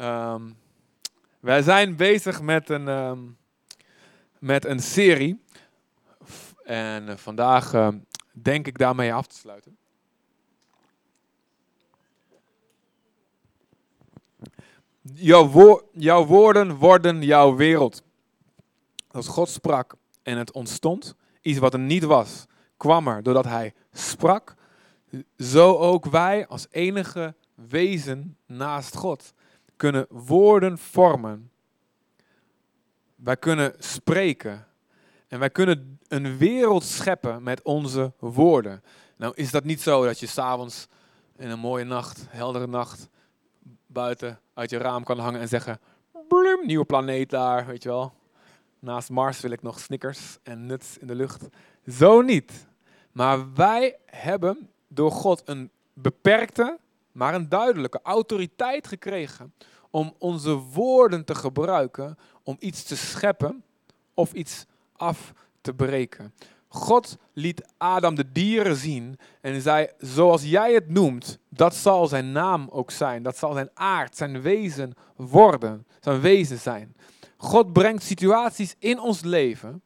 Ehm, wij zijn bezig met een, ehm, met een serie. En eh, vandaag ehm, denk ik daarmee af te sluiten. Jouw, jouw woorden worden jouw wereld. Als God sprak en het ontstond, iets wat er niet was, kwam er doordat hij sprak. Zo ook wij als enige wezen naast God kunnen woorden vormen. Wij kunnen spreken. En wij kunnen een wereld scheppen met onze woorden. Nou is dat niet zo dat je s'avonds in een mooie nacht, heldere nacht, buiten uit je raam kan hangen en zeggen, bloem, nieuwe planeet daar, weet je wel. Naast Mars wil ik nog Snickers en nuts in de lucht. Zo niet. Maar wij hebben door God een beperkte, maar een duidelijke autoriteit gekregen om onze woorden te gebruiken om iets te scheppen of iets af te breken. God liet Adam de dieren zien en zei, zoals jij het noemt, dat zal zijn naam ook zijn. Dat zal zijn aard, zijn wezen worden, zijn wezen zijn. God brengt situaties in ons leven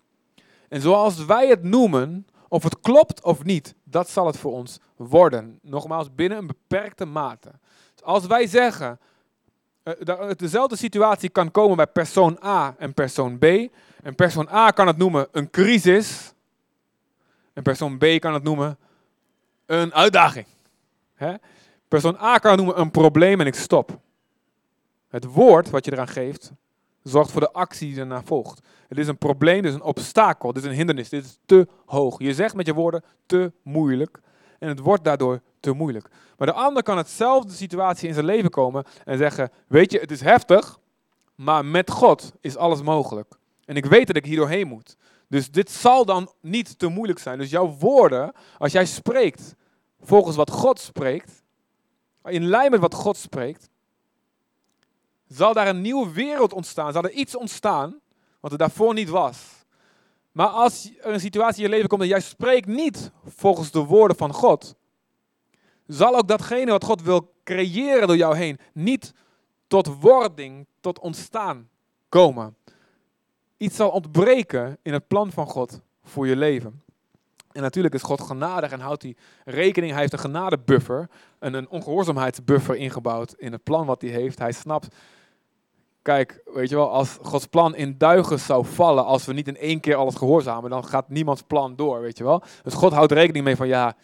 en zoals wij het noemen, of het klopt of niet, dat zal het voor ons worden. Nogmaals, binnen een beperkte mate. Als wij zeggen, eh, dezelfde situatie kan komen bij persoon A en persoon B. En persoon A kan het noemen een crisis. En persoon B kan het noemen een uitdaging. Persoon A kan het noemen een probleem en ik stop. Het woord wat je eraan geeft, zorgt voor de actie die erna volgt. Het is een probleem, dit is een obstakel, dit is een hindernis, dit is te hoog. Je zegt met je woorden te moeilijk en het wordt daardoor te moeilijk. Maar de ander kan hetzelfde situatie in zijn leven komen en zeggen, weet je, het is heftig, maar met God is alles mogelijk. En ik weet dat ik hier doorheen moet. Dus dit zal dan niet te moeilijk zijn. Dus jouw woorden, als jij spreekt volgens wat God spreekt, in lijn met wat God spreekt, zal daar een nieuwe wereld ontstaan. Zal er iets ontstaan wat er daarvoor niet was. Maar als er een situatie in je leven komt en jij spreekt niet volgens de woorden van God, zal ook datgene wat God wil creëren door jou heen niet tot wording, tot ontstaan komen. Iets zal ontbreken in het plan van God voor je leven. En natuurlijk is God genadig en houdt hij rekening. Hij heeft een genadebuffer en een ongehoorzaamheidsbuffer ingebouwd in het plan wat hij heeft. Hij snapt, kijk, weet je wel, als Gods plan in duigen zou vallen, als we niet in één keer alles gehoorzamen, dan gaat niemands plan door, weet je wel. Dus God houdt rekening mee van, ja,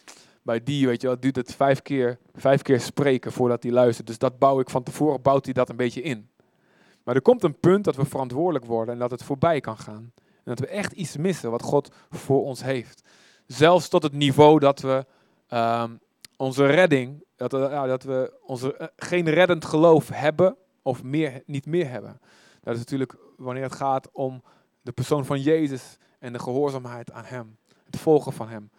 bij die, weet je wel, duurt het vijf keer, vijf keer spreken voordat hij luistert. Dus dat bouw ik van tevoren, bouwt hij dat een beetje in. Maar er komt een punt dat we verantwoordelijk worden en dat het voorbij kan gaan. En dat we echt iets missen wat God voor ons heeft. Zelfs tot het niveau dat we ehm, onze redding, dat we, dat we onze, eh, geen reddend geloof hebben of meer, niet meer hebben. Dat is natuurlijk wanneer het gaat om de persoon van Jezus en de gehoorzaamheid aan Hem. Het volgen van Hem.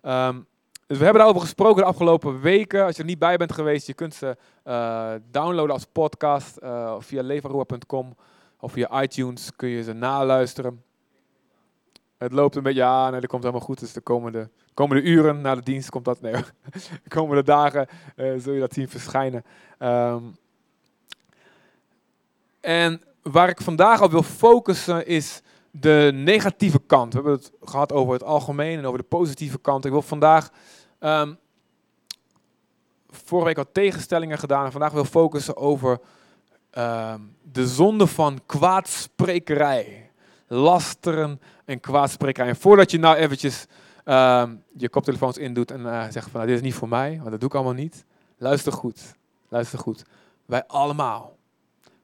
Ehm, dus we hebben daarover gesproken de afgelopen weken. Als je er niet bij bent geweest, je kunt ze eh, downloaden als podcast eh, via levaroa.com of via iTunes kun je ze naluisteren. Het loopt een beetje, ja, nee, dat komt helemaal goed. Dus de komende, komende uren na de dienst komt dat, nee, de komende dagen eh, zul je dat zien verschijnen. Ehm, en waar ik vandaag op wil focussen is de negatieve kant. We hebben het gehad over het algemeen en over de positieve kant. Ik wil vandaag, ehm, vorige week wat tegenstellingen gedaan en vandaag wil focussen over ehm, de zonde van kwaadsprekerij. Lasteren en kwaadsprekerij. En voordat je nou eventjes ehm, je koptelefoons indoet en eh, zegt van nou, dit is niet voor mij, want dat doe ik allemaal niet. Luister goed, luister goed. Wij allemaal,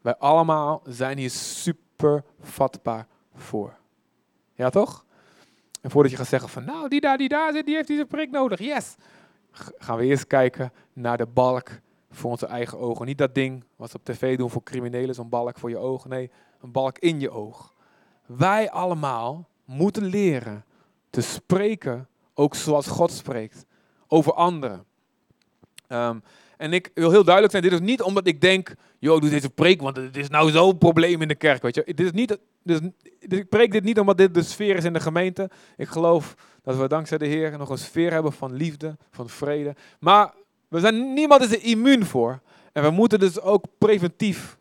wij allemaal zijn hier super vatbaar voor. Ja toch? En voordat je gaat zeggen van nou, die daar, die daar zit, die heeft deze prik nodig, yes. Gaan we eerst kijken naar de balk voor onze eigen ogen. Niet dat ding wat ze op tv doen voor criminelen, zo'n balk voor je ogen. Nee, een balk in je oog. Wij allemaal moeten leren te spreken, ook zoals God spreekt, over anderen. Ehm, en ik wil heel duidelijk zijn, dit is niet omdat ik denk, joh, doe deze preek, want het is nou zo'n probleem in de kerk, weet je. Dit is niet, dit- ik preek dit niet omdat dit de sfeer is in de gemeente. Ik geloof dat we dankzij de Heer nog een sfeer hebben van liefde, van vrede. Maar we zijn, niemand is er immuun voor. En we moeten dus ook preventief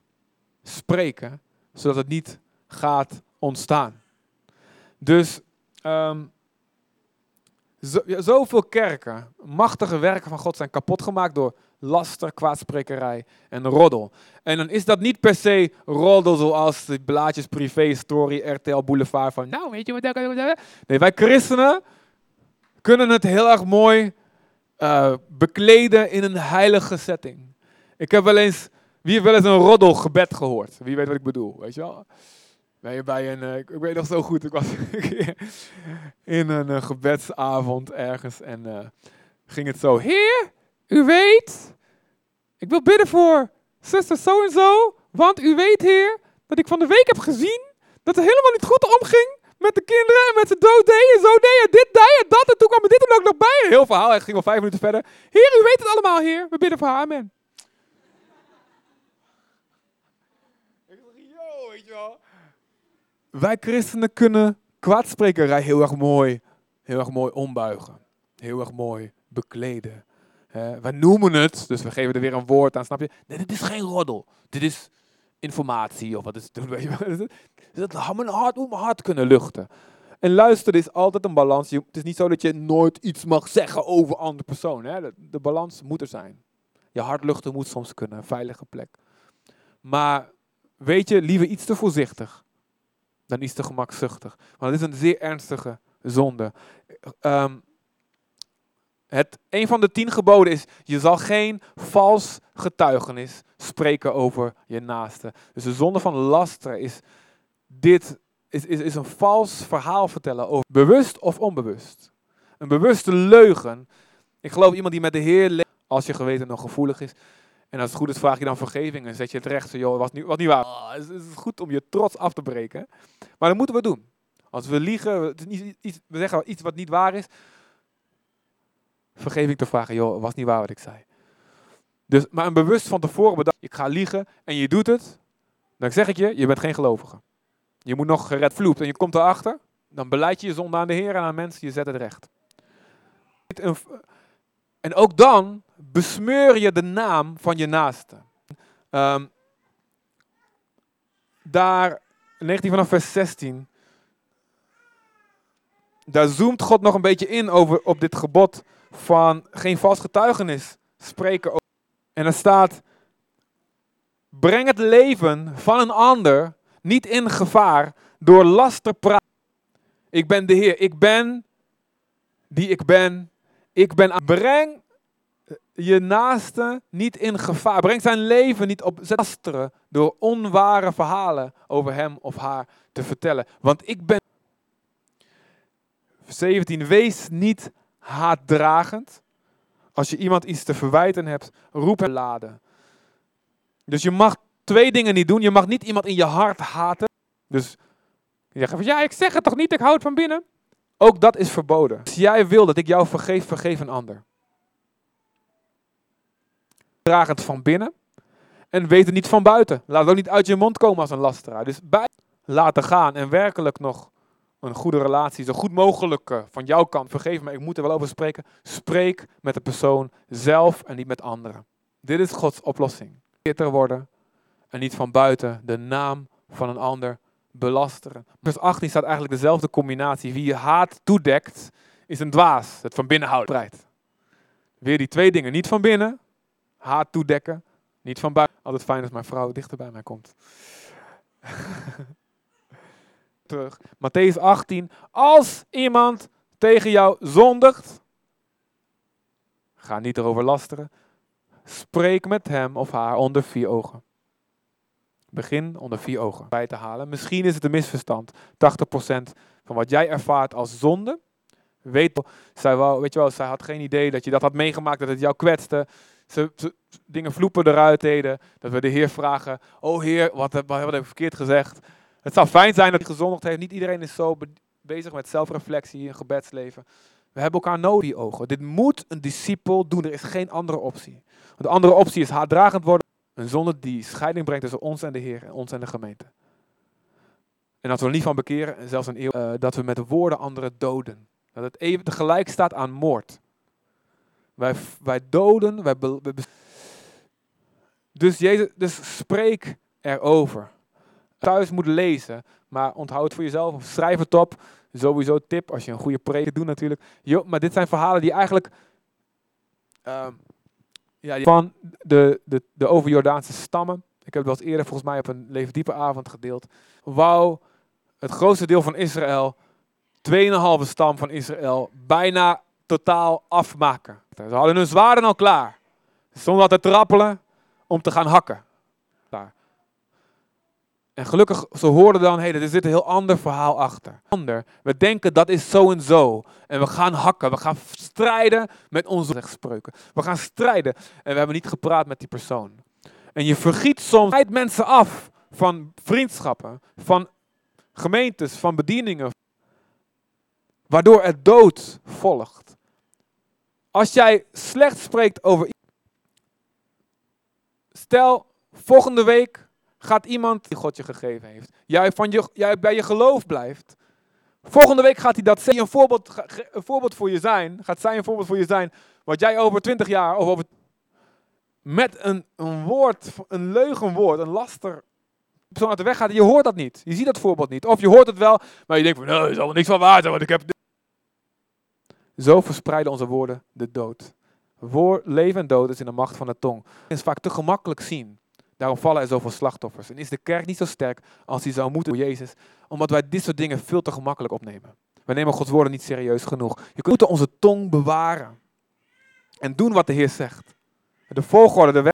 spreken, zodat het niet gaat ontstaan. Dus um, zo, zoveel kerken, machtige werken van God zijn kapot gemaakt door laster, kwaadsprekerij en roddel. En dan is dat niet per se roddel zoals de blaadjes privé, story, RTL Boulevard van nou weet je wat. Nee, wij christenen kunnen het heel erg mooi uh, bekleden in een heilige setting. Ik heb wel eens, wie heeft wel eens een roddelgebed gehoord? Wie weet wat ik bedoel, weet je wel? Bij, bij een, uh, ik weet nog zo goed, ik was in een uh, gebedsavond ergens en ging het zo. Heer, u weet, ik wil bidden voor zuster zo en zo, want u weet, Heer, dat ik van de week heb gezien dat het helemaal niet goed omging met de kinderen en met ze dood deden, zo deden, dit deden, dat en toen kwam er dit er ook nog bij. Heel verhaal, het ging al vijf minuten verder. Heer, u weet het allemaal, Heer. We bidden voor haar, amen. Ik zeg, yo, weet je wel. Wij christenen kunnen kwaadsprekerij heel erg mooi, heel erg mooi ombuigen. Heel erg mooi bekleden. Wij noemen het, dus we geven er weer een woord aan, snap je? Nee, dit is geen roddel. Dit is informatie of wat is het? Weet je, dat mijn hart mijn hart kunnen luchten. En luisteren is altijd een balans. het is niet zo dat je nooit iets mag zeggen over andere persoon. Hè? De, de, balans moet er zijn. Je hart luchten moet soms kunnen, een veilige plek. Maar weet je, liever iets te voorzichtig dan iets te gemakzuchtig. Want het is een zeer ernstige zonde. Um, het, een van de tien geboden is, je zal geen vals getuigenis spreken over je naaste. Dus de zonde van laster is dit, is, is, is een vals verhaal vertellen over bewust of onbewust. Een bewuste leugen. Ik geloof iemand die met de Heer leeft, als je geweten nog gevoelig is. En als het goed is, vraag je dan vergeving en zet je het recht. Zo, joh, was niet, was niet waar. Oh, het, is, goed om je trots af te breken. Maar dat moeten we doen. Als we liegen, we zeggen iets wat niet waar is, vergeving te vragen. Joh, was niet waar wat ik zei. Dus, maar een bewust van tevoren bedacht, ik ga liegen en je doet het, dan zeg ik je, je bent geen gelovige. Je moet nog gered vloept en je komt erachter, dan beleid je je zonde aan de Heer en aan mensen, je zet het recht. En ook dan besmeur je de naam van je naaste. Um, daar, 19 vanaf vers 16, daar zoomt God nog een beetje in over, op dit gebod van geen vals getuigenis spreken. En er staat, breng het leven van een ander niet in gevaar door laster praten. Ik ben de Heer, ik ben die ik ben, ik ben. Breng je naaste niet in gevaar. Breng zijn leven niet op lasteren door onware verhalen over hem of haar te vertellen. Want ik ben. 17. Wees niet haatdragend. Als je iemand iets te verwijten hebt, roep hem laden. Dus je mag twee dingen niet doen. Je mag niet iemand in je hart haten. Dus je van ja, ik zeg het toch niet, ik hou het van binnen. Ook dat is verboden. Als jij wil dat ik jou vergeef, vergeef een ander. Draag het van binnen en weet het niet van buiten. Laat het ook niet uit je mond komen als een lasteraar. Dus bij laten gaan en werkelijk nog een goede relatie, zo goed mogelijk van jouw kant. Vergeef me, ik moet er wel over spreken. Spreek met de persoon zelf en niet met anderen. Dit is Gods oplossing. Beter worden en niet van buiten de naam van een ander belasteren. Vers 18 staat eigenlijk dezelfde combinatie. Wie je haat toedekt, is een dwaas. Het van binnen houdt. Weer die twee dingen. Niet van binnen, haat toedekken. Niet van buiten. Altijd fijn als mijn vrouw dichter bij mij komt. terug. Matthäus 18. Als iemand tegen jou zondigt, ga niet erover lasteren. Spreek met hem of haar onder vier ogen. Begin onder vier ogen bij te halen. Misschien is het een misverstand. 80% van wat jij ervaart als zonde, weet, zij wel, weet je wel, zij had geen idee dat je dat had meegemaakt, dat het jou kwetste. Ze, dingen vloepen eruit deden. Dat we de Heer vragen, oh Heer, wat, wat, wat heb ik verkeerd gezegd? Het zou fijn zijn dat hij gezondigd heeft. Niet iedereen is zo bezig met zelfreflectie en gebedsleven. We hebben elkaar nodig, die ogen. Dit moet een discipel doen. Er is geen andere optie. De andere optie is haatdragend worden. Een zonde die scheiding brengt tussen ons en de Heer en ons en de gemeente. En dat we niet van bekeren, en zelfs een eeuw, uh, dat we met woorden anderen doden. Dat het even tegelijk staat aan moord. Wij, wij doden, wij, wij, dus, Jezus, dus spreek erover. Thuis moet lezen, maar onthoud voor jezelf schrijf het op. Sowieso tip als je een goede preek doet natuurlijk. Maar dit zijn verhalen die eigenlijk ehm, ja, van de, de, de overjordaanse stammen. Ik heb eens eerder volgens mij op een Leven Diepe avond gedeeld. Wou het grootste deel van Israël, 2,5 stam van Israël, bijna totaal afmaken. Ze hadden hun zwaarden al klaar. Al te trappelen om te gaan hakken. En gelukkig, ze hoorden dan, hey, er zit een heel ander verhaal achter. Ander. We denken dat is zo en zo. En we gaan hakken, we gaan strijden met onze spreuken. We gaan strijden. En we hebben niet gepraat met die persoon. En je vergiet soms mensen af van vriendschappen, van gemeentes, van bedieningen. Waardoor er dood volgt. Als jij slecht spreekt over Stel, volgende week gaat iemand die God je gegeven heeft. Jij, van je, jij bij je geloof blijft. Volgende week gaat hij dat een voorbeeld, een voorbeeld voor je zijn. Gaat zij een voorbeeld voor je zijn. Wat jij over twintig jaar of over. Met een, een woord, een leugenwoord, een laster. Persoon uit de weg gaat. Je hoort dat niet. Je ziet dat voorbeeld niet. Of je hoort het wel, maar je denkt van. Nee, is allemaal niks van waar zijn, want ik heb. Zo verspreiden onze woorden de dood. Voor leven en dood is in de macht van de tong. Het is vaak te gemakkelijk zien. Daarom vallen er zoveel slachtoffers. En is de kerk niet zo sterk als die zou moeten voor Jezus. Omdat wij dit soort dingen veel te gemakkelijk opnemen. We nemen Gods woorden niet serieus genoeg. Je kunt onze tong bewaren. En doen wat de Heer zegt. De volgorde, de weg.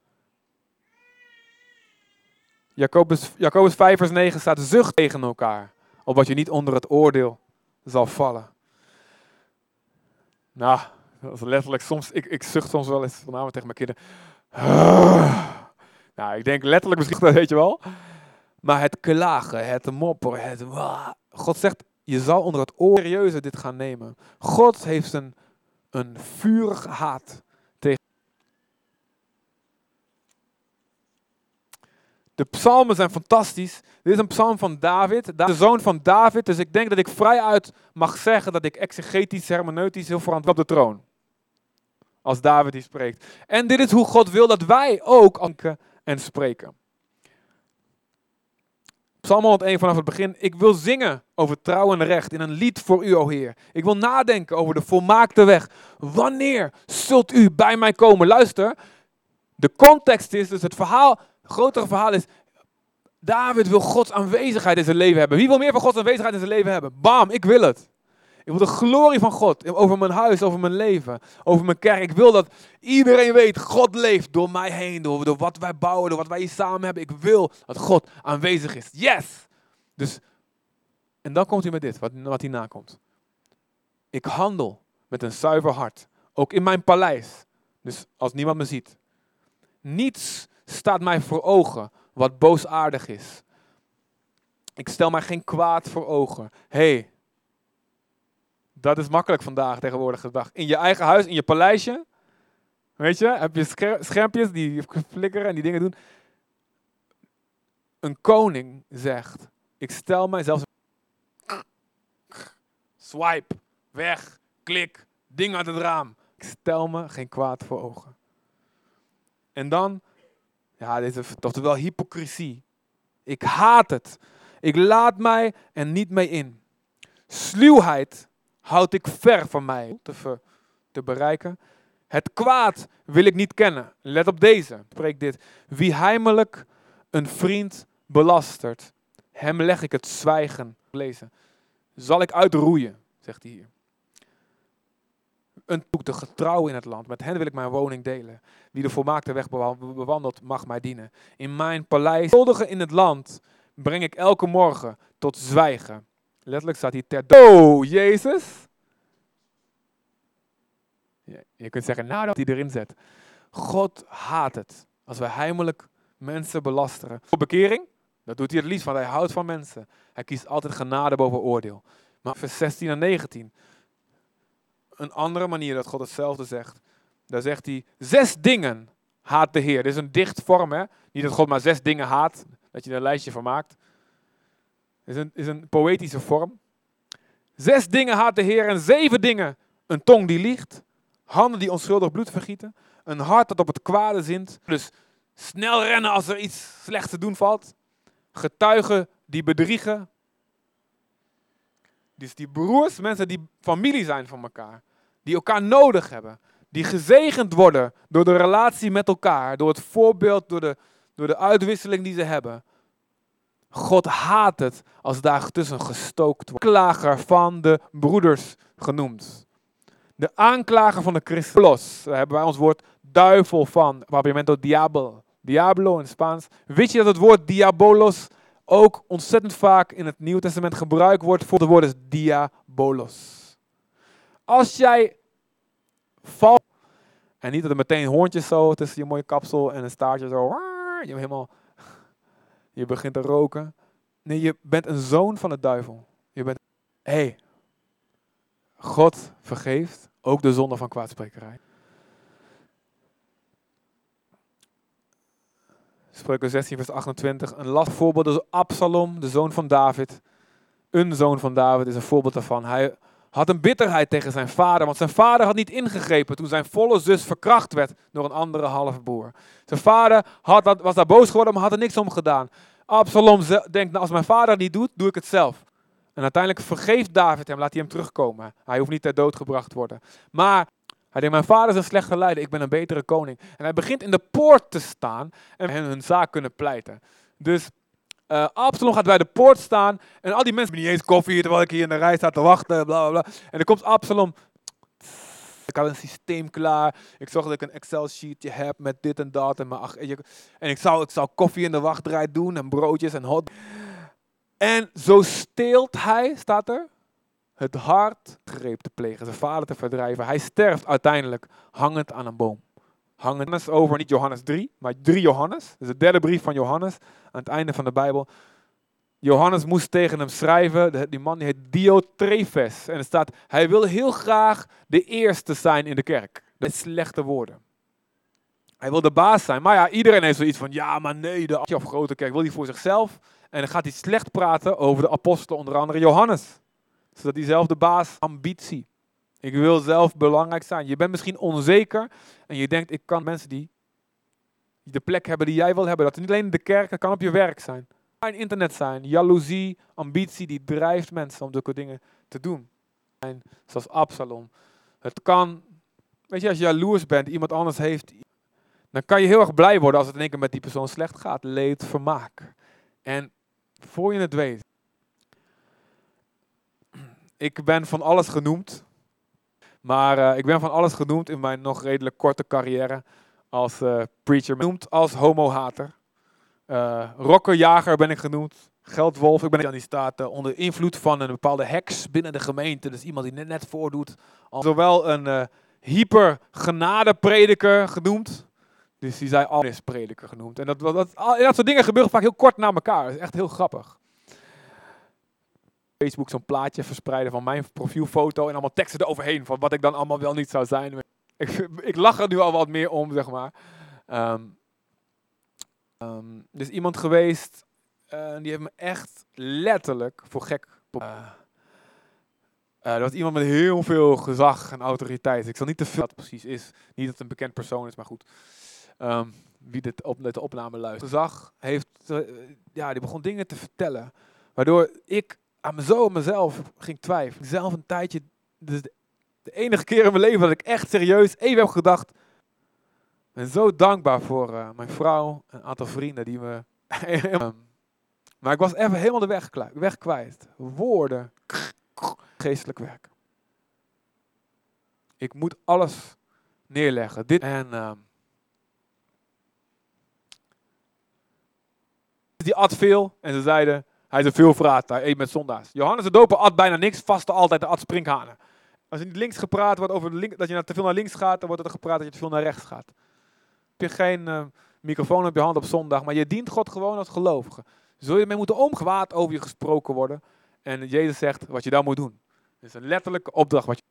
Jacobus, Jacobus 5 vers 9 staat zucht tegen elkaar. Opdat je niet onder het oordeel zal vallen. Nou, dat is letterlijk soms, ik, ik zucht soms wel eens vanavond tegen mijn kinderen. Nou, ik denk letterlijk misschien dat weet je wel. Maar het klagen, het mopperen, het... God zegt, je zal onder het serieuze dit gaan nemen. God heeft een, een vurige haat tegen... De psalmen zijn fantastisch. Dit is een psalm van David, de zoon van David. Dus ik denk dat ik vrijuit mag zeggen dat ik exegetisch, hermeneutisch heel verantwoord op de troon als David die spreekt. En dit is hoe God wil dat wij ook en spreken. Psalm 101 vanaf het begin. Ik wil zingen over trouw en recht in een lied voor u, o Heer. Ik wil nadenken over de volmaakte weg. Wanneer zult u bij mij komen? Luister, de context is, dus het verhaal, het grotere verhaal is, David wil Gods aanwezigheid in zijn leven hebben. Wie wil meer van Gods aanwezigheid in zijn leven hebben? Bam, ik wil het. Ik wil de glorie van God over mijn huis, over mijn leven, over mijn kerk. Ik wil dat iedereen weet, God leeft door mij heen, door, wat wij bouwen, door wat wij hier samen hebben. Ik wil dat God aanwezig is. Yes! Dus, en dan komt hij met dit, wat, wat hierna komt. Ik handel met een zuiver hart, ook in mijn paleis. Dus als niemand me ziet. Niets staat mij voor ogen wat boosaardig is. Ik stel mij geen kwaad voor ogen. hey, dat is makkelijk vandaag, tegenwoordig dag. In je eigen huis, in je paleisje. Weet je, heb je schermpjes die flikkeren en die dingen doen. Een koning zegt, ik stel mijzelf... Swipe, weg, klik, ding uit het raam. Ik stel me geen kwaad voor ogen. En dan, ja, dit is toch wel hypocrisie. Ik haat het. Ik laat mij er niet mee in. Sluwheid houd ik ver van mij te, te bereiken. Het kwaad wil ik niet kennen. Let op deze. Spreek dit. Wie heimelijk een vriend belastert, hem leg ik het zwijgen. Lezen. Zal ik uitroeien, zegt hij hier. Een de getrouw in het land. Met hen wil ik mijn woning delen. Wie de volmaakte weg bewandelt, mag mij dienen. In mijn paleis, in het land, breng ik elke morgen tot zwijgen. Letterlijk staat hier ter Oh, Jezus. Je kunt zeggen, nou dat hij erin zet. God haat het als wij heimelijk mensen belasteren. Voor bekering, dat doet hij het liefst, want hij houdt van mensen. Hij kiest altijd genade boven oordeel. Maar vers 16 en 19, een andere manier dat God hetzelfde zegt. Daar zegt hij, zes dingen haat de Heer. Dit is een dicht vorm, hè? Niet dat God maar zes dingen haat, dat je er een lijstje van maakt is een, is een poëtische vorm. Zes dingen haat de Heer en zeven dingen. Een tong die liegt, handen die onschuldig bloed vergieten, een hart dat op het kwade zint. Dus snel rennen als er iets slechts te doen valt. getuigen die bedriegen. Dus die broers, mensen die familie zijn van elkaar, die elkaar nodig hebben, die gezegend worden door de relatie met elkaar, door het voorbeeld, door de, door de uitwisseling die ze hebben. God haat het als daar tussen gestookt wordt. Klager van de broeders genoemd. De aanklager van de Christus. Daar hebben wij ons woord duivel van. Papiamento diablo. Diablo in het Spaans. Weet je dat het woord diabolos ook ontzettend vaak in het Nieuwe Testament gebruikt wordt voor het woord diabolos. Als jij valt, en niet dat er meteen hoorntjes zo tussen je mooie kapsel en een staartje zo, je helemaal, je begint te roken. Nee, je bent een zoon van de duivel. Je bent, hey, God vergeeft ook de zonde van kwaadsprekerij. Spreuken 16, vers 28. Een last voorbeeld is Absalom, de zoon van David. Een zoon van David is een voorbeeld daarvan. Hij had een bitterheid tegen zijn vader, want zijn vader had niet ingegrepen toen zijn volle zus verkracht werd door een andere halfbroer. Zijn vader had, was daar boos geworden, maar had er niks om gedaan. Absalom denkt, nou, als mijn vader het niet doet, doe ik het zelf. En uiteindelijk vergeeft David hem, laat hij hem terugkomen. Hij hoeft niet ter dood gebracht worden. Maar hij denkt, mijn vader is een slechte leider, ik ben een betere koning. En hij begint in de poort te staan en hun zaak kunnen pleiten. Dus uh, Absalom gaat bij de poort staan en al die mensen niet eens koffie terwijl ik hier in de rij sta te wachten, bla bla bla. En dan komt Absalom. Ik had een systeem klaar. Ik zag dat ik een Excel-sheetje heb met dit en dat. En, ach, en ik, zou, ik zou koffie in de wachtrij doen en broodjes en hot. En zo steelt hij, staat er, het hart greep te plegen, zijn vader te verdrijven. Hij sterft uiteindelijk hangend aan een boom. Hangend over, niet Johannes 3, maar 3 Johannes. Dus de derde brief van Johannes, aan het einde van de Bijbel. Johannes moest tegen hem schrijven, die man die heet Diotrephes. En er staat, hij wil heel graag de eerste zijn in de kerk. Is slechte woorden. Hij wil de baas zijn. Maar ja, iedereen heeft zoiets van, ja, maar nee, de of grote kerk wil hij voor zichzelf. En dan gaat hij slecht praten over de apostelen, onder andere Johannes zodat diezelfde baas ambitie. Ik wil zelf belangrijk zijn. Je bent misschien onzeker en je denkt, ik kan mensen die de plek hebben die jij wil hebben. Dat is niet alleen in de kerk, dat kan op je werk zijn. Het kan internet zijn. Jaloezie, ambitie, die drijft mensen om zulke dingen te doen. Zoals Absalom. Het kan, weet je, als je jaloers bent, iemand anders heeft, dan kan je heel erg blij worden als het in één keer met die persoon slecht gaat. Leed, vermaak. En voor je het weet, ik ben van alles genoemd. Maar uh, ik ben van alles genoemd in mijn nog redelijk korte carrière als uh, preacher. Genoemd als homohater. Uh, rokkerjager ben ik genoemd. Geldwolf. Ik ben aan die staat onder invloed van een bepaalde heks binnen de gemeente. Dus iemand die net, net voordoet. Zowel een hyper prediker genoemd. Dus die zei alles prediker genoemd. En dat, dat, dat, dat soort dingen gebeuren vaak heel kort na elkaar. Dat is echt heel grappig. Facebook zo'n plaatje verspreiden van mijn profielfoto en allemaal teksten eroverheen van wat ik dan allemaal wel niet zou zijn. Ik, ik lach er nu al wat meer om, zeg maar. Um, um, er is iemand geweest, uh, die heeft me echt letterlijk voor gek. Uh, uh, er was iemand met heel veel gezag en autoriteit. Ik zal niet te veel wat precies is. Niet dat het een bekend persoon is, maar goed. Um, wie dit op, de opname luistert. Gezag heeft, ja, die begon dingen te vertellen. Waardoor ik aan zo mezelf ging twijfelen. Zelf een tijdje, dus de, enige keer in mijn leven dat ik echt serieus even heb gedacht. Ik ben zo dankbaar voor uh, mijn vrouw, een aantal vrienden die me. maar ik was even helemaal de weg, kwijt. Woorden, geestelijk werk. Ik moet alles neerleggen. Dit en. Uh, die at veel en ze zeiden: hij is een veelvraat, hij eet met zondaars. Johannes de Doper at bijna niks, vastte altijd de at sprinkhanen. Als er niet links gepraat wordt over dat je te veel naar links gaat, dan wordt er gepraat dat je te veel naar rechts gaat. Heb je geen uh, microfoon op je hand op zondag, maar je dient God gewoon als gelovige. Zul je ermee moeten omgewaad over je gesproken worden. En Jezus zegt wat je dan moet doen. Het is een letterlijke opdracht. Wat je...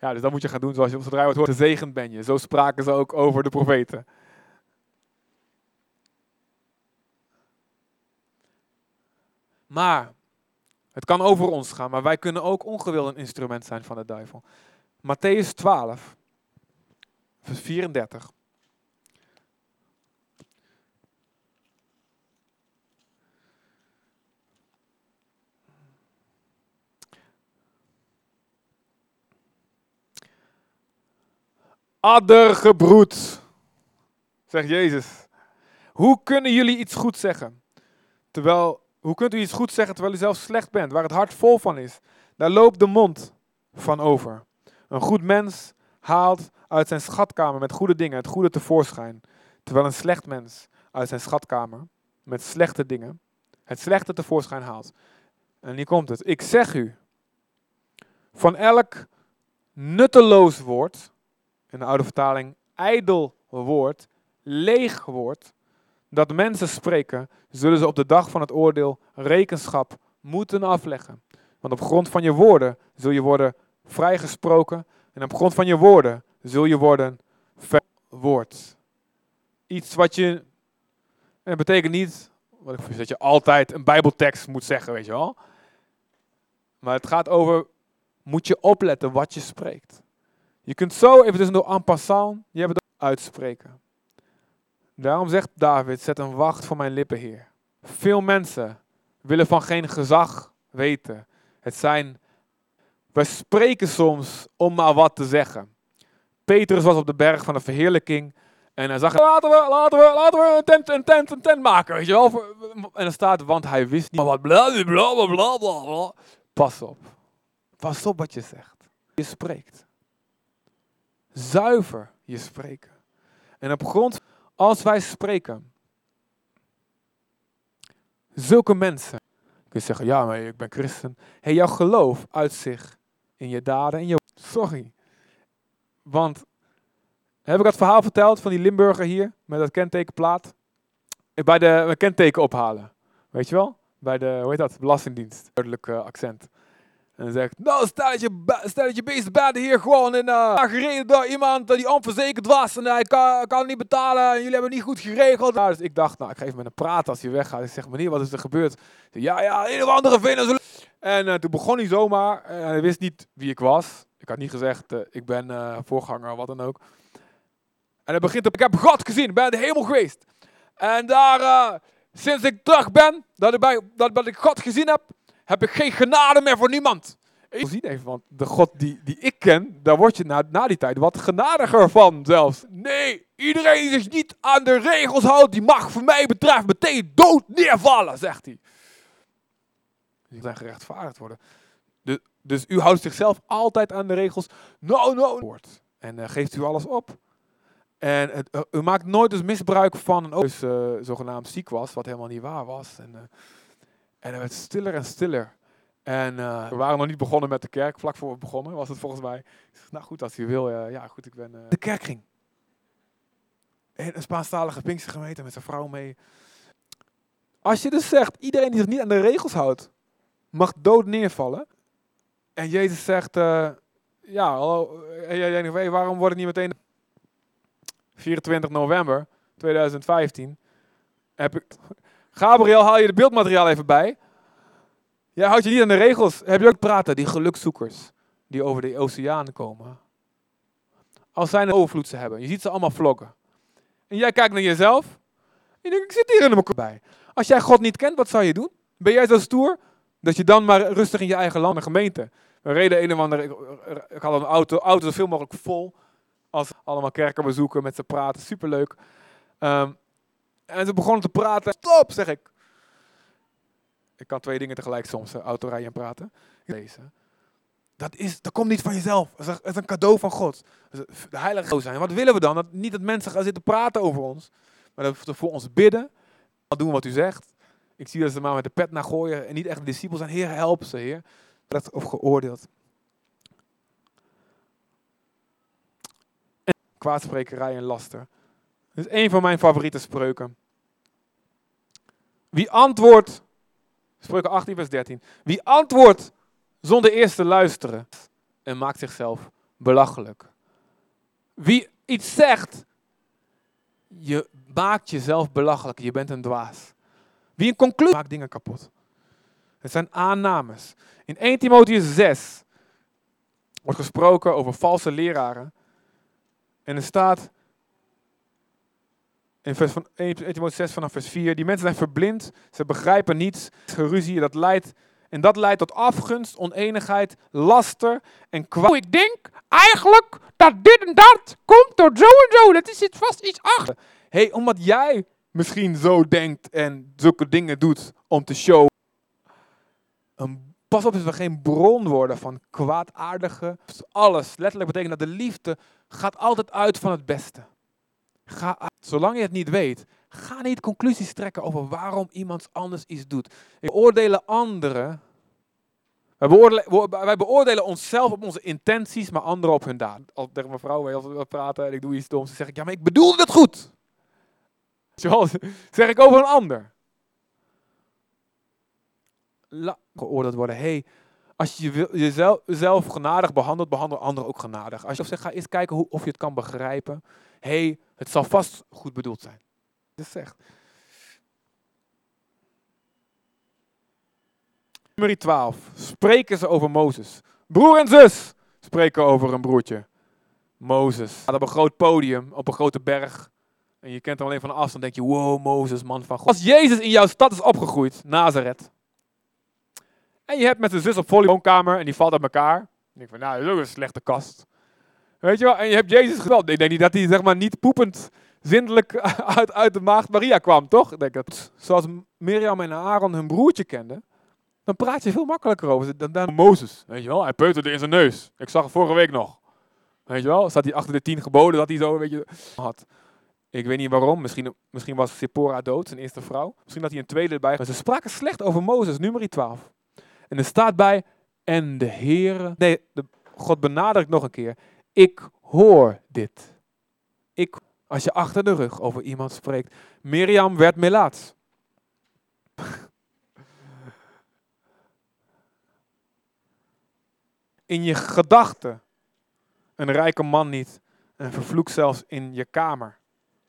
Ja, dus dat moet je gaan doen zoals je zodra je wordt hoort. Gezegend ben je. Zo spraken ze ook over de profeten. Maar het kan over ons gaan, maar wij kunnen ook ongewild een instrument zijn van de duivel. Matthäus 12, vers 34. Addergebroed, zegt Jezus. Hoe kunnen jullie iets goed zeggen, terwijl hoe kunt u iets goed zeggen terwijl u zelf slecht bent, waar het hart vol van is? Daar loopt de mond van over. Een goed mens haalt uit zijn schatkamer met goede dingen het goede tevoorschijn, terwijl een slecht mens uit zijn schatkamer met slechte dingen het slechte tevoorschijn haalt. En hier komt het. Ik zeg u, van elk nutteloos woord, in de oude vertaling ijdel woord, leeg woord, dat mensen spreken, zullen ze op de dag van het oordeel rekenschap moeten afleggen. Want op grond van je woorden zul je worden vrijgesproken en op grond van je woorden zul je worden verwoord. Iets wat je, en betekent niet wat ik dat je altijd een bijbeltekst moet zeggen, weet je wel. Maar het gaat over, moet je opletten wat je spreekt. Je kunt zo even tussendoor en passant, je hebt het uitspreken. Daarom zegt David, zet een wacht voor mijn lippen, Heer. Veel mensen willen van geen gezag weten. Het zijn, we spreken soms om maar wat te zeggen. Petrus was op de berg van de verheerlijking en hij zag, laten we, laten we, laten we een tent, een tent, een tent maken, weet je wel. En er staat, want hij wist niet wat bla bla bla bla bla. Pas op. Pas op wat je zegt. Je spreekt. Zuiver je spreken. En op grond, als wij spreken, zulke mensen, kun je zeggen, ja, maar ik ben christen. Hey, jouw geloof uit zich in je daden en je... Sorry. Want heb ik dat verhaal verteld van die Limburger hier met dat kentekenplaat? Bij de kenteken ophalen. Weet je wel? Bij de, hoe heet dat? Belastingdienst. Duidelijk uh, accent. En zegt, nou stel dat je, stel dat je bezig bent hier gewoon in uh, gereden door iemand die onverzekerd was en hij kan, kan niet betalen en jullie hebben niet goed geregeld. Dus ik dacht, nou ik ga even met hem praten als hij weggaat. Ik zeg, meneer, wat is er gebeurd? Ja, ja, een of andere vinden. En uh, toen begon hij zomaar en hij wist niet wie ik was. Ik had niet gezegd, ik ben voorganger wat dan ook. En hij begint op, ik heb God gezien, ik ben de hemel geweest. En daar, sinds ik terug ben, dat ik, bij, dat, dat ik God gezien heb, heb ik geen genade meer voor niemand. Ik zie even, want de God die, die ik ken, daar word je na, na die tijd wat genadiger van zelfs. Nee, iedereen die zich niet aan de regels houdt, die mag voor mij betreft meteen dood neervallen, zegt hij. Die zijn gerechtvaardigd worden. Dus, dus u houdt zichzelf altijd aan de regels. No, no. En uh, geeft u alles op. En het, eh, u maakt nooit dus misbruik van een ouders uh, zogenaamd ziek was, wat helemaal niet waar was. En, en het werd stiller en stiller. En uh, we waren nog niet begonnen met de kerk. Vlak voor we begonnen was het volgens mij. Ik zeg, nou goed, als u wil. ja, goed, ik ben... de kerk ging. En een Spaanstalige Pinkse gemeente met zijn vrouw mee. Als je dus zegt, iedereen die zich niet aan de regels houdt, mag dood neervallen. En Jezus zegt, ja, hallo, jij denkt, hey, waarom wordt het niet meteen 24 november 2015. Heb ik, Gabriel, haal je de beeldmateriaal even bij. Jij houdt je niet aan de regels. Heb je ook praten, die gelukzoekers die over de oceaan komen. Als zij een overvloed ze hebben. Je ziet ze allemaal vloggen. En jij kijkt naar jezelf. En je denkt, ik zit hier in elkaar bij. Als jij God niet kent, wat zou je doen? Ben jij zo stoer dat je dan maar rustig in je eigen land en gemeente. We reden een of andere, ik, ik had een auto, auto zoveel mogelijk vol als allemaal kerken bezoeken, met ze praten. Superleuk. Um, en ze begonnen te praten. Stop, zeg ik. Ik kan twee dingen tegelijk soms, autorijden en praten. Lezen. Dat, is, dat komt niet van jezelf. Het is een cadeau van God. De heilige zijn. Wat willen we dan? Dat, niet dat mensen gaan zitten praten over ons. Maar dat we voor ons bidden. Doen wat u zegt. Ik zie dat ze maar met de pet naar gooien. En niet echt de discipelen zijn. Heer, help ze, Heer. Dat of geoordeeld. kwaadsprekerij en laster. Dat is een van mijn favoriete spreuken. Wie antwoordt, spreuken 18 vers 13. Wie antwoordt zonder eerst te luisteren en maakt zichzelf belachelijk. Wie iets zegt, je maakt jezelf belachelijk. Je bent een dwaas. Wie een conclusie maakt dingen kapot. Het zijn aannames. In 1 Timotheus 6 wordt gesproken over valse leraren en er staat in vers van 1 Timotheus 6 vanaf vers 4, die mensen zijn verblind, ze begrijpen niets, geruzie, dat leidt En dat leidt tot afgunst, oneenigheid, laster en kwaad. Ik denk eigenlijk dat dit en dat komt door zo en zo. Dat is het vast iets achter. Hé, hey, omdat jij misschien zo denkt en zulke dingen doet om te showen. Pas op dat we geen bron worden van kwaadaardige. Alles. Letterlijk betekent dat de liefde gaat altijd uit van het beste. Zolang je het niet weet, ga niet conclusies trekken over waarom iemand anders iets doet. We beoordelen anderen. Wij beoordelen, onszelf op onze intenties, maar anderen op hun daad. Als tegen mijn vrouw als we praten en ik doe iets doms, dan zeg ik, ja, maar ik bedoelde het goed. Zoals zeg ik over een ander. La geoordeeld worden. hey, als je jezelf, jezelf genadig behandelt, behandel anderen ook genadig. Als je zegt, ga eens kijken hoe, of je het kan begrijpen. Hey, het zal vast goed bedoeld zijn. Dat zegt. Nummer 12. Spreken ze over Mozes. Broer en zus spreken over een broertje. Mozes. Staat op een groot podium, op een grote berg. En je kent hem alleen van afstand. denk je, wow, Mozes, man van God. Als Jezus in jouw stad is opgegroeid, Nazareth. En je hebt met zijn zus op volleybalkamer en die valt uit elkaar. Dan denk van, nou, dat is ook een slechte kast. Weet je wel? En je hebt Jezus geweld. Ik denk niet dat hij zeg maar niet poepend zindelijk uit, uit de maagd Maria kwam, toch? Ik denk dat, zoals Mirjam en Aaron hun broertje kenden, dan praat je veel makkelijker over dan, dan Mozes. Weet je wel? Hij peuterde in zijn neus. Ik zag het vorige week nog. Weet je wel? Zat hij achter de tien geboden dat hij zo, weet je, had. Ik weet niet waarom. Misschien, misschien was Sephora dood, zijn eerste vrouw. Misschien had hij een tweede erbij. Maar ze spraken slecht over Mozes, nummer 12. En er staat bij, en de Heere, nee, de, God benadrukt nog een keer, ik hoor dit. Ik, als je achter de rug over iemand spreekt. Mirjam werd melaats. In je gedachten een rijke man niet en vervloekt zelfs in je kamer.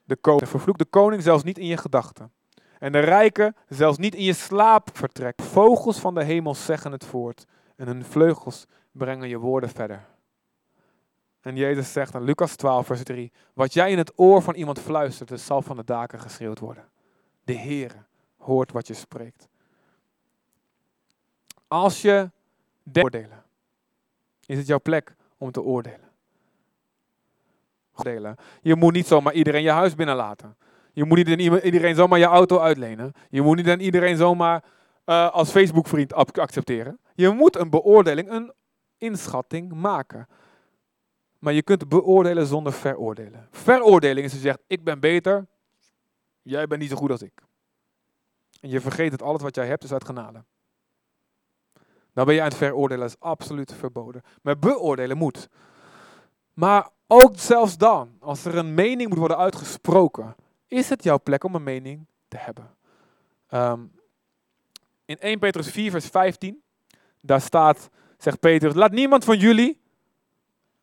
De koning. Vervloekt de koning zelfs niet in je gedachten. En de rijken zelfs niet in je slaap vertrekt. Vogels van de hemel zeggen het voort. En hun vleugels brengen je woorden verder. En Jezus zegt in Lucas 12, vers 3. Wat jij in het oor van iemand fluistert, zal van de daken geschreeuwd worden. De Heere hoort wat je spreekt. Als je oordelen, is het jouw plek om te oordelen. Je moet niet zomaar iedereen je huis binnenlaten. Je moet niet iedereen zomaar je auto uitlenen. Je moet niet iedereen zomaar uh, als Facebook-vriend accepteren. Je moet een beoordeling, een inschatting maken. Maar je kunt beoordelen zonder veroordelen. Veroordeling is je zegt, ik ben beter, jij bent niet zo goed als ik. En je vergeet dat alles wat jij hebt is uit genade. Dan ben je aan het veroordelen, dat is absoluut verboden. Maar beoordelen moet. Maar ook zelfs dan, als er een mening moet worden uitgesproken, is het jouw plek om een mening te hebben. Ehm, in 1 Petrus 4, vers 15, daar staat, zegt Petrus, laat niemand van jullie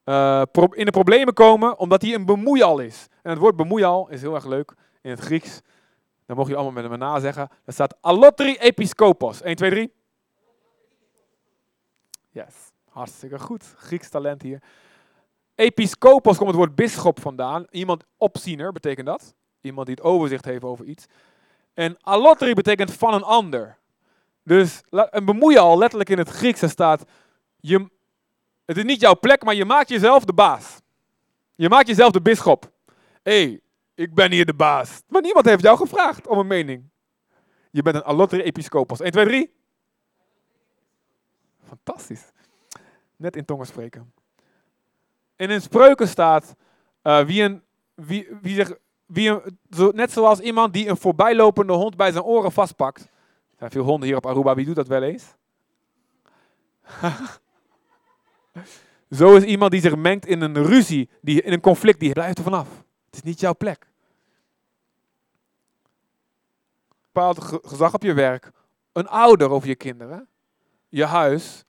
uh, in de problemen komen omdat hij een bemoeial is. En het woord bemoeial is heel erg leuk in het Grieks. Dan mocht je allemaal met me nazeggen. Daar staat allotri episkopos. 1, 2, 3. Yes, hartstikke goed. Grieks talent hier. Episkopos komt het woord bisschop vandaan. Iemand opziener betekent dat. Iemand die het overzicht heeft over iets. En allotri betekent van een ander. Dus een bemoeien al letterlijk in het Grieks staat, je, het is niet jouw plek, maar je maakt jezelf de baas. Je maakt jezelf de bisschop. Hé, hey, ik ben hier de baas. Maar niemand heeft jou gevraagd om een mening. Je bent een allotri episcopos. 1, 2, 3. Fantastisch. Net in tongen spreken. En in spreuken staat, uh, wie, een, wie, wie zich wie zo, net zoals iemand die een voorbijlopende hond bij zijn oren vastpakt. Er zijn veel honden hier op Aruba, wie doet dat wel eens? zo is iemand die zich mengt in een ruzie, die, in een conflict, die blijft er vanaf. Het is niet jouw plek. Bepaald gezag op je werk, een ouder over je kinderen, je huis.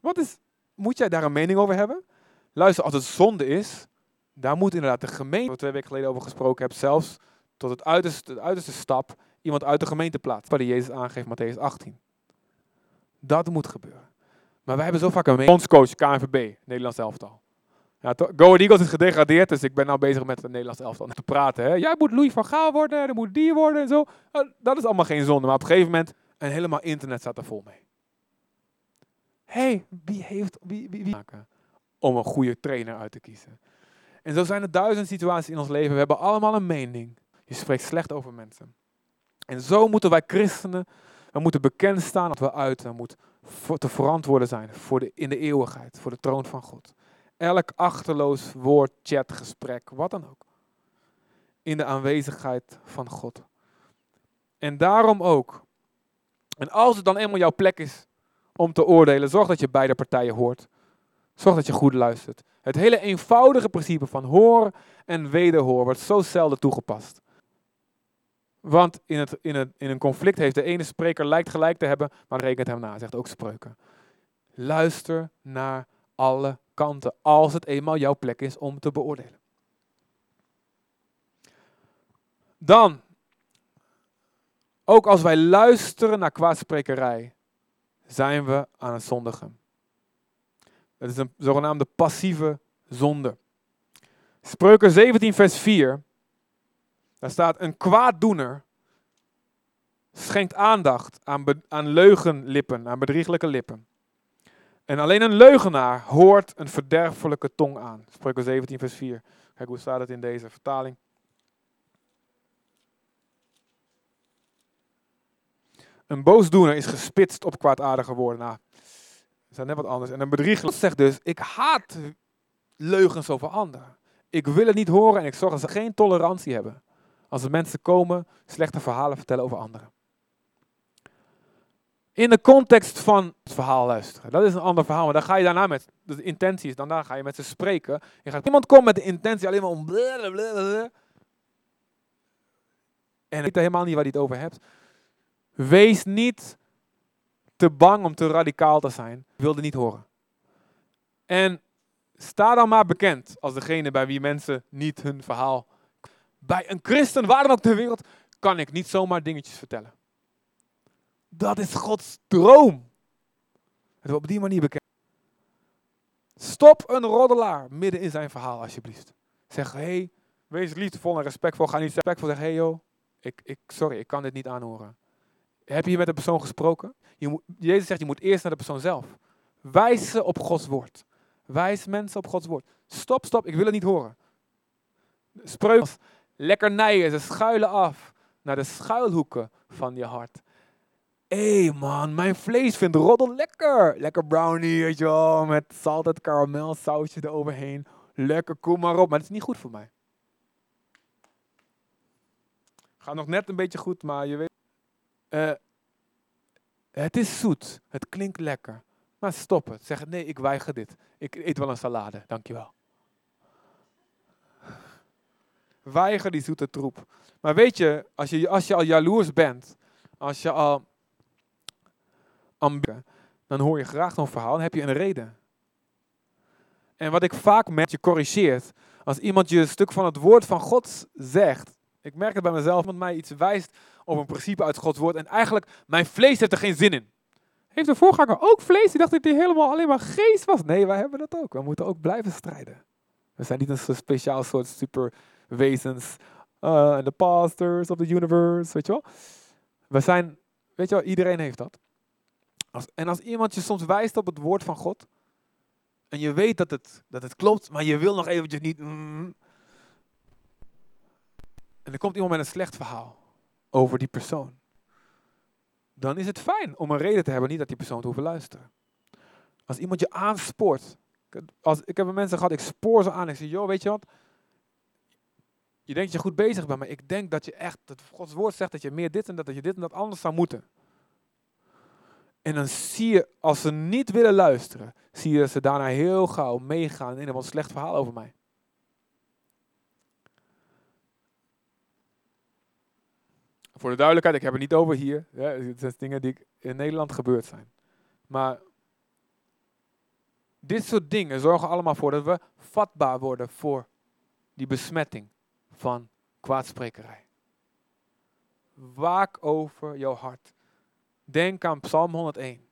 Wat is, moet jij daar een mening over hebben? Luister, als het zonde is, daar moet inderdaad de gemeente, waar twee weken geleden over gesproken heb, zelfs tot het uiterste, de uiterste stap iemand uit de gemeente plaatsen. Waar Jezus aangeeft, Matthäus 18. Dat moet gebeuren. Maar wij hebben zo vaak een bondscoach, KNVB, Nederlands elftal. Ja, Go Eagles is gedegradeerd, dus ik ben nou bezig met het Nederlands elftal te praten. Hè. Jij moet Louis van Gaal worden, er moet die worden en zo. Dat is allemaal geen zonde, maar op een gegeven moment, en helemaal internet staat er vol mee. hey, wie heeft, wie, wie maken om een goede trainer uit te kiezen? En zo zijn er duizend situaties in ons leven. We hebben allemaal een mening. Je spreekt slecht over mensen. En zo moeten wij christenen, we moeten bekend staan dat we uit, we moeten te verantwoorden zijn voor de, in de eeuwigheid, voor de troon van God. Elk achterloos woord, chat, gesprek, wat dan ook. In de aanwezigheid van God. En daarom ook. En als het dan eenmaal jouw plek is om te oordelen, zorg dat je beide partijen hoort. Zorg dat je goed luistert. Het hele eenvoudige principe van hoor en wederhoor wordt zo zelden toegepast. Want in, het, in, in een conflict heeft de ene spreker lijkt gelijk te hebben, maar rekent hem na, zegt ook spreuken. Luister naar alle kanten, als het eenmaal jouw plek is om te beoordelen. Dan, ook als wij luisteren naar kwaadsprekerij, zijn we aan het zondigen. Het is een zogenaamde passieve zonde. Spreuken 17, vers 4. Daar staat: Een kwaaddoener schenkt aandacht aan, aan leugenlippen, aan bedrieglijke lippen. En alleen een leugenaar hoort een verderfelijke tong aan. Spreuken 17, vers 4. Kijk hoe staat het in deze vertaling. Een boosdoener is gespitst op kwaadaardige woorden. Nou, dat is net wat anders. En een bedrieger zegt dus, ik haat leugens over anderen. Ik wil het niet horen en ik zorg dat ze geen tolerantie hebben. Als mensen komen, slechte verhalen vertellen over anderen. In de context van het verhaal luisteren. Dat is een ander verhaal. Maar dan ga je daarna met de intenties, dan ga je met ze spreken. Je gaat, iemand komt met de intentie alleen maar om. Blablabla. En weet helemaal niet waar hij het over hebt. Wees niet te bang om te radicaal te zijn. Ik wilde niet horen. En sta dan maar bekend als degene bij wie mensen niet hun verhaal. Bij een christen, waar dan ook ter wereld, kan ik niet zomaar dingetjes vertellen. Dat is Gods droom. Het op die manier bekend. Stop een roddelaar midden in zijn verhaal, alsjeblieft. Zeg, hé, hey, wees liefdevol en respectvol. Ga niet respectvol zeggen, hé hey joh, ik, ik, sorry, ik kan dit niet aanhoren. Heb je hier met de persoon gesproken? Je moet, Jezus zegt, je moet eerst naar de persoon zelf. Wijs ze op Gods woord. Wijs mensen op Gods woord. Stop, stop, ik wil het niet horen. Spreuk lekkernijen, ze schuilen af naar de schuilhoeken van je hart. Hé hey man, mijn vlees vindt roddel lekker. Lekker brownie, weet je wel, met salted karamel sausje eroverheen. Lekker, kom maar op. Maar het is niet goed voor mij. Gaat nog net een beetje goed, maar je weet... Uh, het is zoet, het klinkt lekker. Maar stop het. Zeg nee, ik weiger dit. Ik eet wel een salade, dankjewel. Weiger die zoete troep. Maar weet je, als je, als je al jaloers bent, als je al dan hoor je graag een verhaal en heb je een reden. En wat ik vaak merk, je corrigeert. Als iemand je een stuk van het woord van God zegt. Ik merk het bij mezelf, iemand mij iets wijst over een principe uit Gods woord. En eigenlijk, mijn vlees heeft er geen zin in. Heeft de voorganger ook vlees? Die dacht dat hij helemaal alleen maar geest was. Nee, wij hebben dat ook. We moeten ook blijven strijden. We zijn niet een speciaal soort superwezens. Uh, de pastors of the universe, weet je wel. We zijn, weet je wel, iedereen heeft dat en als iemand je soms wijst op het woord van God, en je weet dat het, dat het klopt, maar je wil nog eventjes niet. Mm. en er komt iemand met een slecht verhaal over die persoon. Dan is het fijn om een reden te hebben, niet dat die persoon te hoeven luisteren. Als iemand je aanspoort. Als, ik heb mensen gehad, ik spoor ze aan. Ik zeg, joh, weet je wat? Je denkt dat je goed bezig bent, maar ik denk dat je echt, dat Gods woord zegt dat je meer dit en dat, dat je dit en dat anders zou moeten. En dan zie je, als ze niet willen luisteren, zie je dat ze daarna heel gauw meegaan in een wat slecht verhaal over mij. Voor de duidelijkheid, ik heb het niet over hier. Ja, het zijn dingen die in Nederland gebeurd zijn. Maar dit soort dingen zorgen allemaal voor dat we vatbaar worden voor die besmetting van kwaadsprekerij. Waak over jouw hart. Denk aan Psalm 101.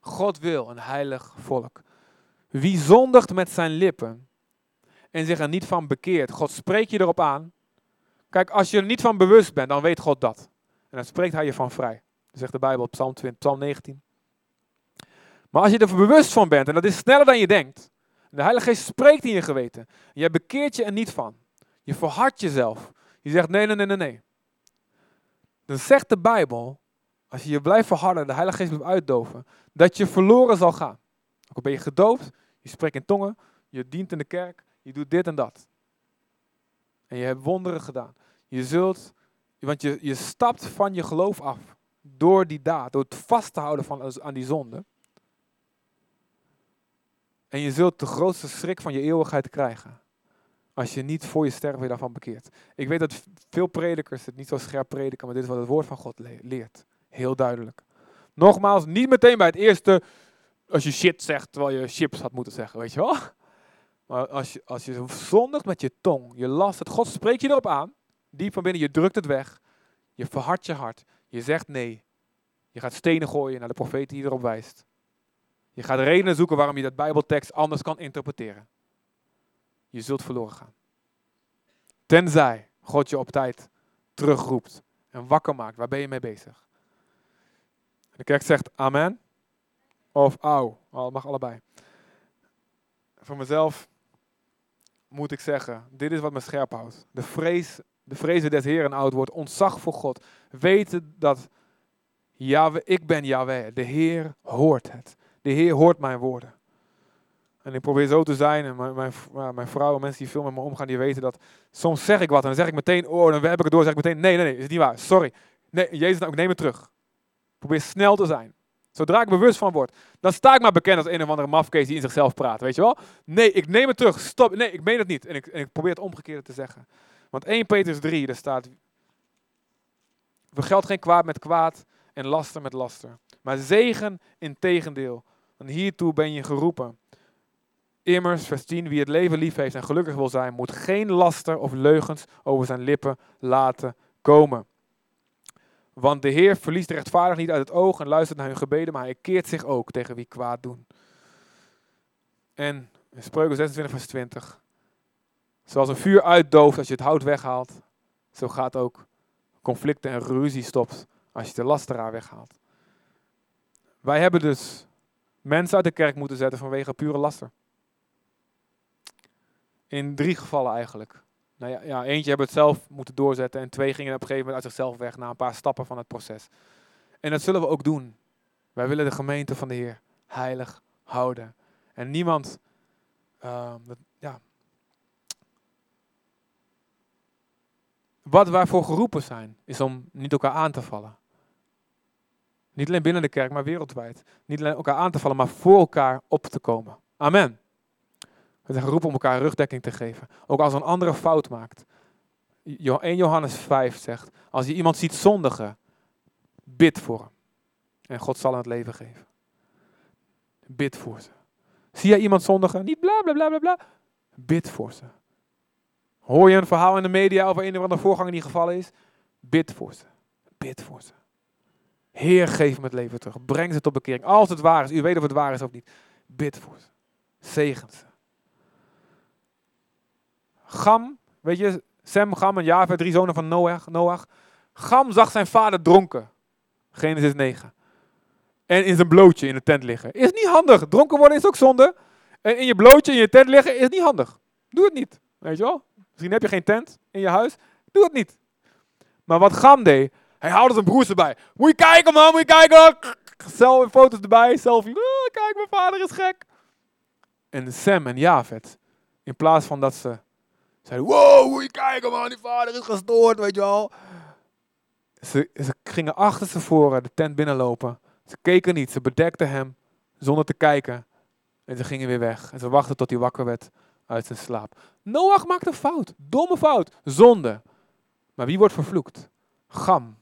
God wil een heilig volk. Wie zondigt met zijn lippen en zich er niet van bekeert, God spreekt je erop aan. Kijk, als je er niet van bewust bent, dan weet God dat. En dan spreekt hij je van vrij. Zegt de Bijbel, Psalm, 20, Psalm 19. Maar als je er bewust van bent, en dat is sneller dan je denkt, de Heilige Geest spreekt in je geweten, en jij bekeert je er niet van, je verhardt jezelf, je zegt nee, nee, nee, nee. Dan zegt de Bijbel, als je je blijft verharden, de Heilige Geest blijft uitdoven, dat je verloren zal gaan. Ook al ben je gedoopt, je spreekt in tongen, je dient in de kerk, je doet dit en dat. En je hebt wonderen gedaan. Je zult, want je, je stapt van je geloof af door die daad, door het vast te houden van, aan die zonde. En je zult de grootste schrik van je eeuwigheid krijgen. Als je niet voor je sterven je daarvan bekeert. Ik weet dat veel predikers het niet zo scherp prediken, maar dit is wat het woord van God leert. Heel duidelijk. Nogmaals, niet meteen bij het eerste, als je shit zegt, terwijl je chips had moeten zeggen, weet je wel. Maar als je, als je zondigt met je tong, je last het, God spreekt je erop aan, diep van binnen, je drukt het weg, je verhardt je hart, je zegt nee. Je gaat stenen gooien naar de profeet die erop wijst. Je gaat redenen zoeken waarom je dat Bijbeltekst anders kan interpreteren. Je zult verloren gaan. Tenzij God je op tijd terugroept en wakker maakt. Waar ben je mee bezig? De kerk zegt amen of au. Oh, mag allebei. Voor mezelf moet ik zeggen, dit is wat me scherp houdt. De vrees, de vrezen des Heeren oud wordt, ontzag voor God. Weten dat Yahweh, ik ben Yahweh, de Heer hoort het. De Heer hoort mijn woorden. En ik probeer zo te zijn. En mijn, mijn, mijn vrouw en mensen die veel met me omgaan, die weten dat soms zeg ik wat en dan zeg ik meteen, oh, dan heb ik het door, zeg ik meteen, nee, nee, nee, is niet waar, sorry. Nee, Jezus, nou, ik neem het terug. probeer snel te zijn. Zodra ik bewust van word, dan sta ik maar bekend als een of andere mafkees die in zichzelf praat, weet je wel? Nee, ik neem het terug, stop, nee, ik meen het niet. En ik, en ik probeer het omgekeerde te zeggen. Want 1 Petrus 3, daar staat, vergeld geen kwaad met kwaad en laster met laster. Maar zegen in tegendeel. Want hiertoe ben je geroepen. Immers, vers 10, wie het leven lief heeft en gelukkig wil zijn, moet geen laster of leugens over zijn lippen laten komen. Want de Heer verliest de rechtvaardig niet uit het oog en luistert naar hun gebeden, maar hij keert zich ook tegen wie kwaad doen. En Spreuken 26, vers 20. Zoals een vuur uitdooft als je het hout weghaalt, zo gaat ook conflicten en ruzie stopt als je de lasteraar weghaalt. Wij hebben dus mensen uit de kerk moeten zetten vanwege pure laster. In drie gevallen eigenlijk. Nou ja, ja, eentje hebben het zelf moeten doorzetten en twee gingen op een gegeven moment uit zichzelf weg na een paar stappen van het proces. En dat zullen we ook doen. Wij willen de gemeente van de Heer heilig houden. En niemand, uh, ja. Wat wij voor geroepen zijn, is om niet elkaar aan te vallen. Niet alleen binnen de kerk, maar wereldwijd. Niet alleen elkaar aan te vallen, maar voor elkaar op te komen. Amen. We zijn geroepen om elkaar rugdekking te geven. Ook als een andere fout maakt. 1 Johannes 5 zegt, als je iemand ziet zondigen, bid voor hem. En God zal hem het leven geven. Bid voor ze. Zie je iemand zondigen? Niet bla bla bla bla bla. Bid voor ze. Hoor je een verhaal in de media over een of andere voorganger die gevallen is? Bid voor ze. Bid voor ze. Heer, geef hem het leven terug. Breng ze tot bekering. Als het waar is, u weet of het waar is of niet. Bid voor ze. Zegen ze. Gam, weet je, Sem, Gam en Javed, drie zonen van Noach, Noach. Gam zag zijn vader dronken. Genesis 9. En in zijn blootje in de tent liggen. Is niet handig. Dronken worden is ook zonde. En in je blootje in je tent liggen is niet handig. Doe het niet. Weet je wel? Misschien heb je geen tent in je huis. Doe het niet. Maar wat Gam deed, hij haalde zijn broers erbij. Moet je kijken man, moet je kijken. Zelf foto's erbij, selfie. Oh, kijk, mijn vader is gek. En Sem en Javed, in plaats van dat ze zeiden, wow, moet je kijken man, die vader is gestoord, weet je wel. Ze, gingen achter ze voren de tent binnenlopen. Ze keken niet, ze bedekten hem zonder te kijken. En ze gingen weer weg. En ze wachten tot hij wakker werd uit zijn slaap. Noach maakt een fout. Domme fout. Zonde. Maar wie wordt vervloekt? Gam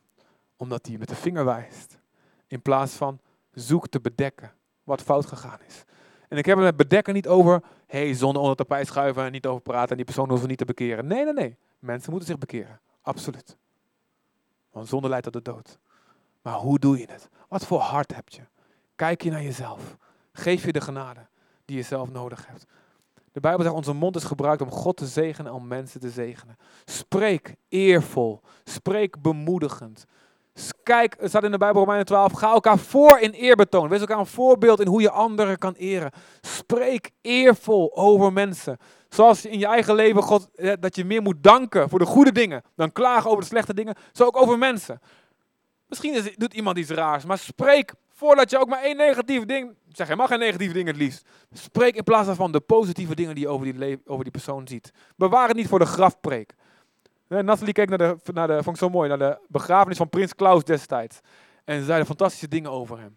omdat hij met de vinger wijst. In plaats van zoek te bedekken wat fout gegaan is. En ik heb het met bedekken niet over, hey, zonde onder het tapijt schuiven en niet over praten en die persoon hoeven niet te bekeren. Nee, nee, nee. Mensen moeten zich bekeren. Absoluut. Want zonde leidt tot de dood. Maar hoe doe je het? Wat voor hart heb je? Kijk je naar jezelf. Geef je de genade die je zelf nodig hebt. De Bijbel zegt, onze mond is gebruikt om God te zegenen en om mensen te zegenen. Spreek eervol. Spreek bemoedigend. Kijk, het staat in de Bijbel Romeinen 12. Ga elkaar voor in eerbetoon. Wees elkaar een voorbeeld in hoe je anderen kan eren. Spreek eervol over mensen. Zoals in je eigen leven God, dat je meer moet danken voor de goede dingen dan klagen over de slechte dingen. Zo ook over mensen. Misschien is, doet iemand iets raars, maar spreek voordat je ook maar één negatief ding. Zeg helemaal geen negatieve dingen het liefst. Spreek in plaats daarvan de positieve dingen die je over die, over die persoon ziet. Bewaar het niet voor de grafpreek. Nathalie keek naar de, naar de, vond ik zo mooi, naar de begrafenis van prins Klaus destijds. En ze zeiden fantastische dingen over hem.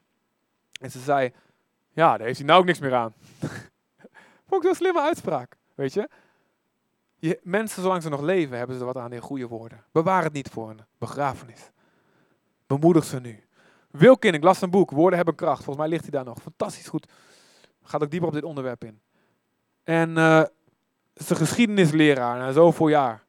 En ze zei, ja, daar heeft hij nou ook niks meer aan. vond ik zo'n slimme uitspraak, weet je. je. Mensen, zolang ze nog leven, hebben ze wat aan in goede woorden. Bewaar het niet voor een begrafenis. Bemoedig ze nu. Wilkin, ik las een boek, Woorden hebben kracht. Volgens mij ligt hij daar nog. Fantastisch goed. Gaat ook dieper op dit onderwerp in. En uh, is geschiedenisleraar na zoveel jaar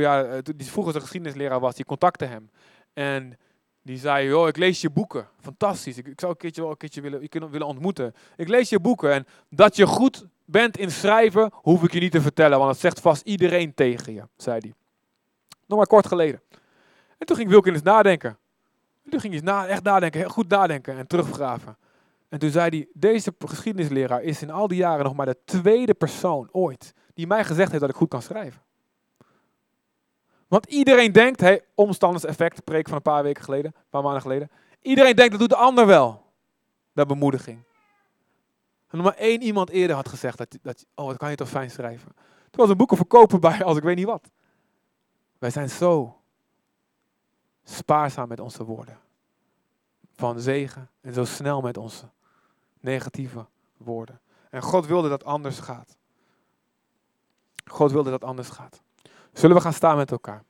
jaar, eh, die vroeger zijn geschiedenisleraar was, die contacte hem. En die zei, joh, ik lees je boeken. Fantastisch. Ik, ik zou een keertje wel een keertje willen, kunnen, willen ontmoeten. Ik lees je boeken. En dat je goed bent in schrijven, hoef ik je niet te vertellen. Want dat zegt vast iedereen tegen je, zei hij. Nog maar kort geleden. En toen ging Wilkins nadenken. En toen ging hij echt nadenken, goed nadenken en teruggraven. En toen zei hij, deze geschiedenisleraar is in al die jaren nog maar de tweede persoon ooit die mij gezegd heeft dat ik goed kan schrijven. Want iedereen denkt, hey, omstanderseffect, preek van een paar weken geleden, een paar maanden geleden. Iedereen denkt, dat doet de ander wel. Dat bemoediging. En maar één iemand eerder had gezegd, dat, dat, oh, wat kan je toch fijn schrijven. Toen was een boeken verkopen bij als ik weet niet wat. Wij zijn zo spaarzaam met onze woorden. Van zegen en zo snel met onze negatieve woorden. En God wilde dat anders gaat. God wilde dat anders gaat. Zullen we gaan staan met elkaar?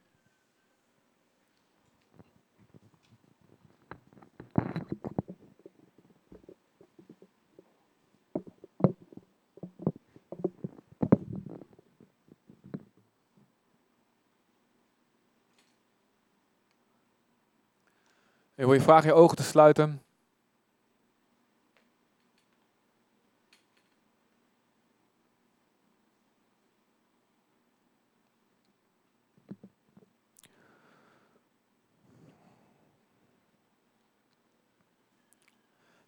Ik wil je vragen je ogen te sluiten.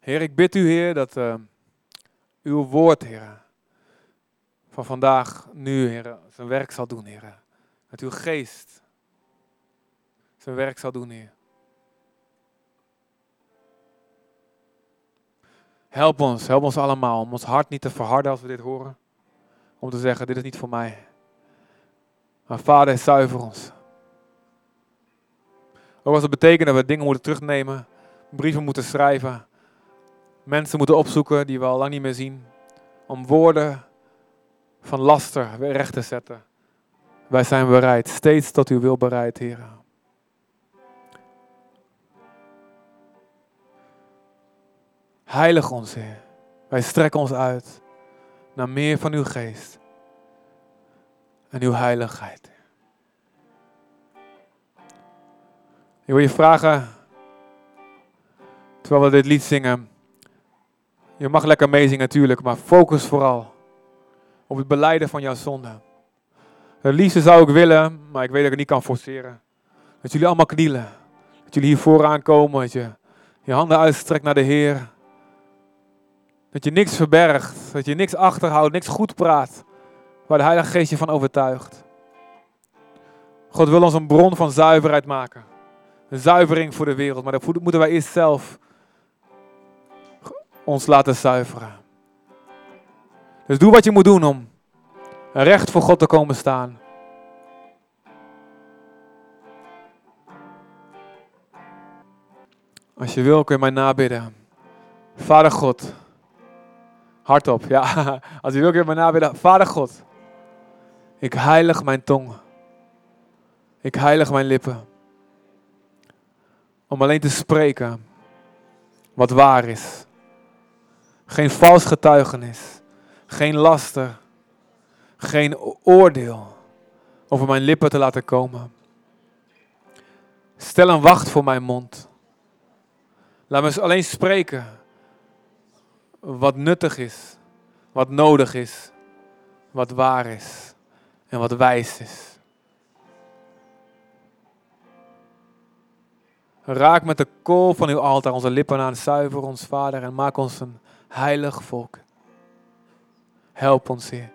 Heer, ik bid u, Heer, dat uh, uw woord, Heer, van vandaag, nu, Heer, zijn werk zal doen, Heer. Dat uw geest zijn werk zal doen, Heer. Help ons, help ons allemaal om ons hart niet te verharden als we dit horen. Om te zeggen, dit is niet voor mij. Maar Vader, zuiver ons. Ook als het betekent dat we dingen moeten terugnemen, brieven moeten schrijven, mensen moeten opzoeken die we al lang niet meer zien. Om woorden van laster weer recht te zetten. Wij zijn bereid, steeds tot uw wil bereid, Heer. Heilig ons, Heer. Wij strekken ons uit naar meer van uw geest en uw heiligheid. Ik wil je vragen, terwijl we dit lied zingen, je mag lekker meezingen natuurlijk, maar focus vooral op het beleiden van jouw zonde. Het liefste zou ik willen, maar ik weet dat ik het niet kan forceren. Dat jullie allemaal knielen. Dat jullie hier vooraan komen. Dat je je handen uitstrekt naar de Heer. Dat je niks verbergt. Dat je niks achterhoudt, niks goed praat. Waar de Heilige Geest je van overtuigt. God wil ons een bron van zuiverheid maken. Een zuivering voor de wereld. Maar dat moeten wij eerst zelf ons laten zuiveren. Dus doe wat je moet doen om recht voor God te komen staan. Als je wil kun je mij nabidden. Vader God. Hardop, ja. Als je wil kun je mij nabidden. Vader God. Ik heilig mijn tong. Ik heilig mijn lippen. Om alleen te spreken wat waar is. Geen vals getuigenis. Geen laster. Geen oordeel over mijn lippen te laten komen. Stel een wacht voor mijn mond. Laat me alleen spreken wat nuttig is, wat nodig is, wat waar is en wat wijs is. Raak met de kool van uw altaar onze lippen aan, zuiver ons, Vader, en maak ons een heilig volk. Help ons, Heer.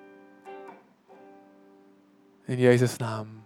In Jezus' naam.